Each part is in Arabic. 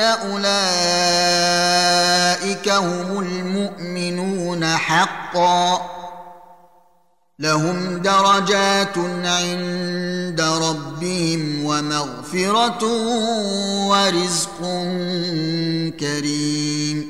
أولئك هم المؤمنون حقا. لهم درجات عند ربهم ومغفرة ورزق كريم.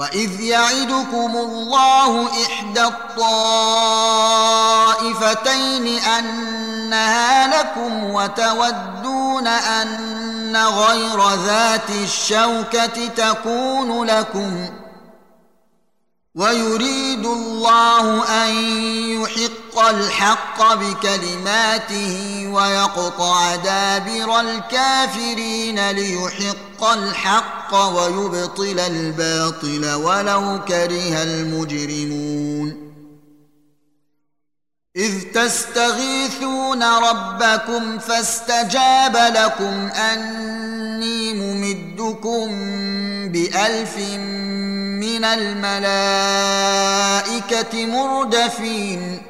واذ يعدكم الله احدى الطائفتين انها لكم وتودون ان غير ذات الشوكه تكون لكم ويريد الله ان يحق الحق بكلماته ويقطع دابر الكافرين ليحق الحق ويبطل الباطل ولو كره المجرمون. إذ تستغيثون ربكم فاستجاب لكم أني ممدكم بألف من الملائكة مردفين.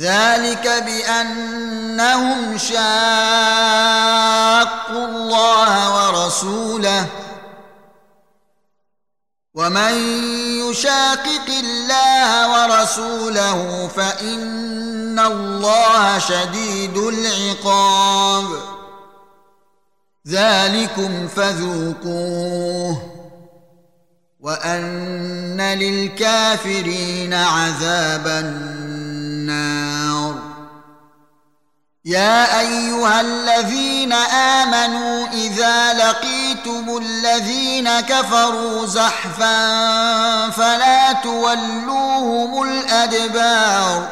ذلك بأنهم شاقوا الله ورسوله. ومن يشاقق الله ورسوله فإن الله شديد العقاب. ذلكم فذوقوه وأن للكافرين عذاب النار. يا أيها الذين آمنوا إذا لقيتم الذين كفروا زحفا فلا تولوهم الأدبار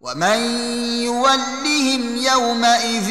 ومن يولهم يومئذ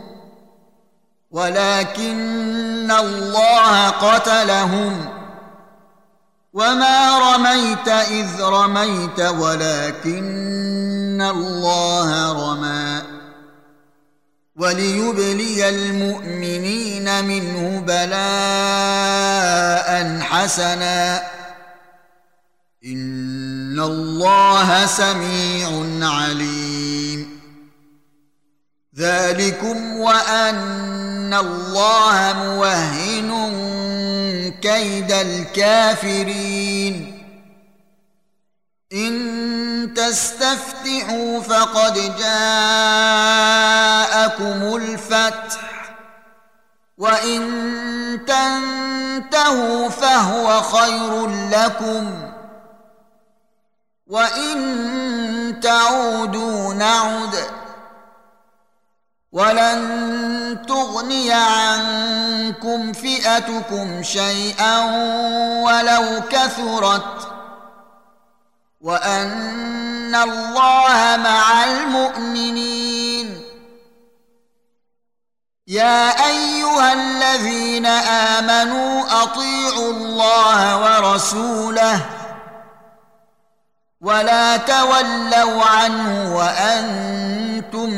ولكن الله قتلهم. وما رميت إذ رميت ولكن الله رمى. وليبلي المؤمنين منه بلاء حسنا. إن الله سميع عليم. ذلكم وأن الله موهن كيد الكافرين. إن تستفتحوا فقد جاءكم الفتح وإن تنتهوا فهو خير لكم وإن تعودوا نعد ولن تغني عنكم فئتكم شيئا ولو كثرت وأن الله مع المؤمنين. يا أيها الذين آمنوا أطيعوا الله ورسوله ولا تولوا عنه وأنتم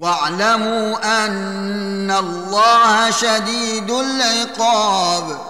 واعلموا أن الله شديد العقاب.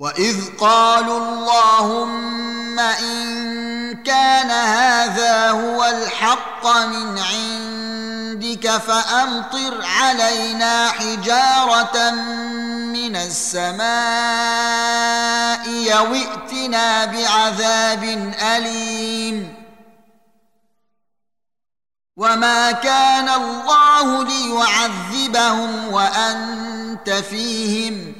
واذ قالوا اللهم ان كان هذا هو الحق من عندك فامطر علينا حجاره من السماء يوئتنا بعذاب اليم وما كان الله ليعذبهم وانت فيهم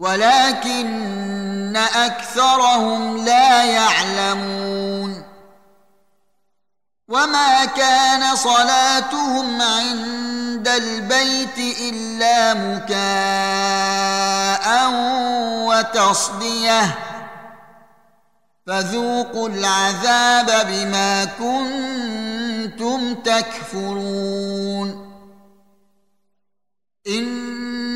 ولكن أكثرهم لا يعلمون. وما كان صلاتهم عند البيت إلا مكاء وتصدية. فذوقوا العذاب بما كنتم تكفرون.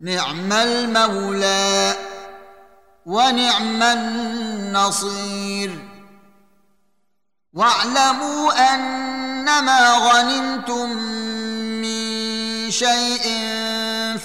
نعم المولى ونعم النصير. واعلموا أنما غنمتم من شيء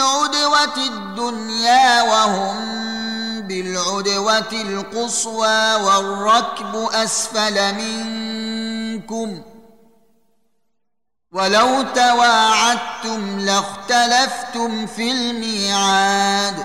بالعدوة الدنيا وهم بالعدوة القصوى والركب أسفل منكم ولو تواعدتم لاختلفتم في الميعاد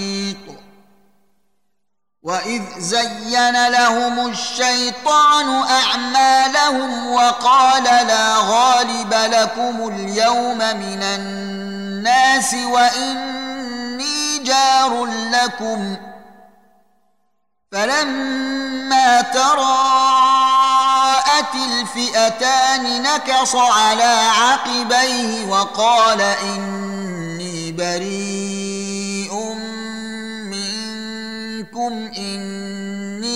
واذ زين لهم الشيطان اعمالهم وقال لا غالب لكم اليوم من الناس واني جار لكم فلما تراءت الفئتان نكص على عقبيه وقال اني بريء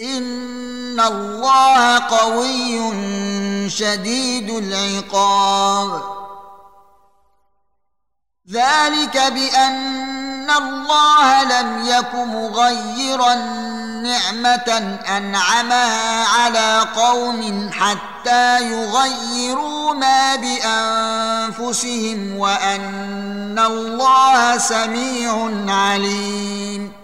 ان الله قوي شديد العقاب ذلك بان الله لم يك مغيرا نعمه انعمها على قوم حتى يغيروا ما بانفسهم وان الله سميع عليم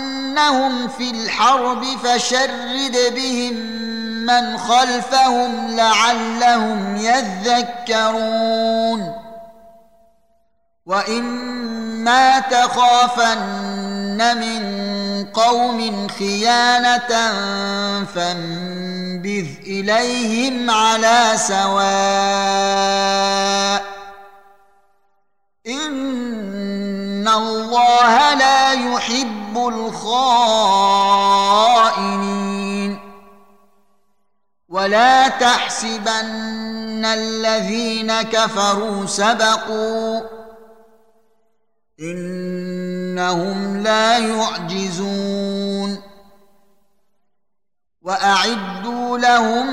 تثقفنهم في الحرب فشرد بهم من خلفهم لعلهم يذكرون. وإما تخافن من قوم خيانة فانبذ إليهم على سواء. إن الله لا يحب الخائنين ولا تحسبن الذين كفروا سبقوا انهم لا يعجزون واعدوا لهم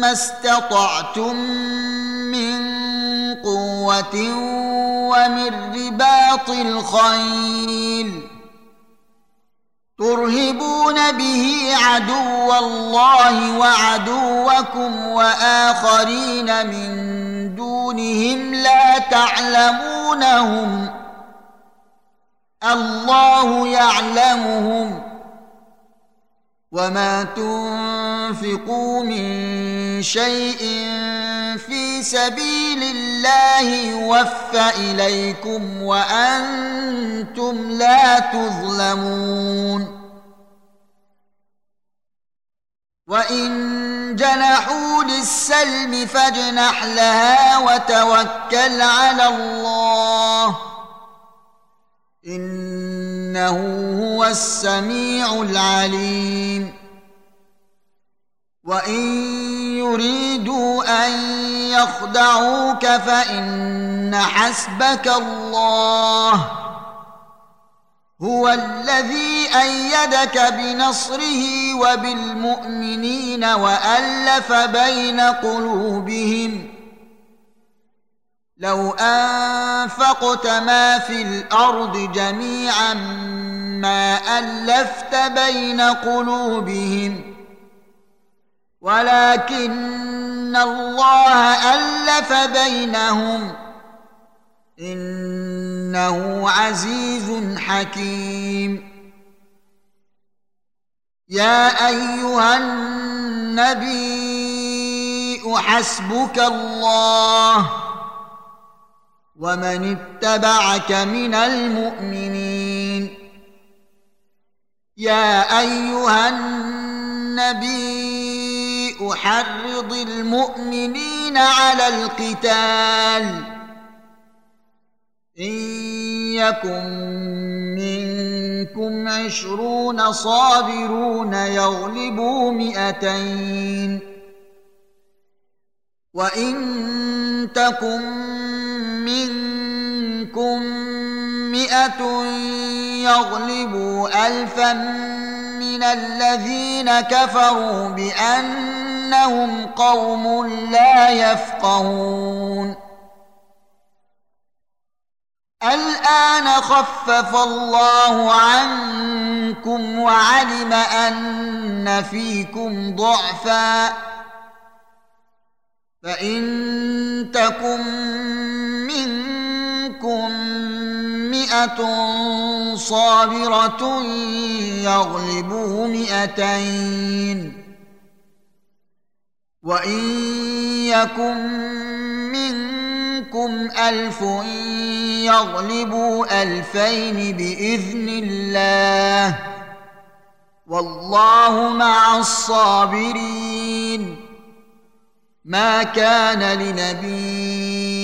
ما استطعتم من قوه ومن رباط الخيل ترهبون به عدو الله وعدوكم وآخرين من دونهم لا تعلمونهم. الله يعلمهم. وما تنفقوا من شيء في سبيل الله يوفى إليكم وأنتم لا تظلمون. وإن جنحوا للسلم فاجنح لها وتوكل على الله. إنه هو السميع العليم. وان يريدوا ان يخدعوك فان حسبك الله هو الذي إيدك بنصره وبالمؤمنين والف بين قلوبهم لو انفقت ما في الأرض جميعا ما الفت بين قلوبهم ولكن الله ألف بينهم إنه عزيز حكيم. يا أيها النبي حسبك الله ومن اتبعك من المؤمنين. يا أيها النبي أحرض المؤمنين على القتال إن يكن منكم عشرون صابرون يغلبوا مئتين وإن تكن منكم مئة يغلبوا ألفا من الذين كفروا بأنهم قوم لا يفقهون. الآن خفف الله عنكم وعلم أن فيكم ضعفاً. فإن تكن مئة صابرة يغلبوا مئتين. وإن يكن منكم ألف يغلبوا ألفين بإذن الله. والله مع الصابرين. ما كان لنبي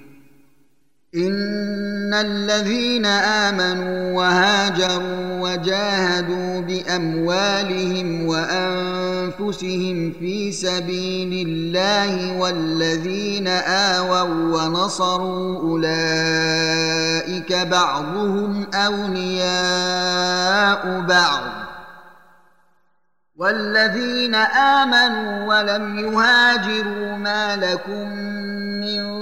ان الذين امنوا وهاجروا وجاهدوا باموالهم وانفسهم في سبيل الله والذين اووا ونصروا اولئك بعضهم اولياء بعض والذين امنوا ولم يهاجروا ما لكم من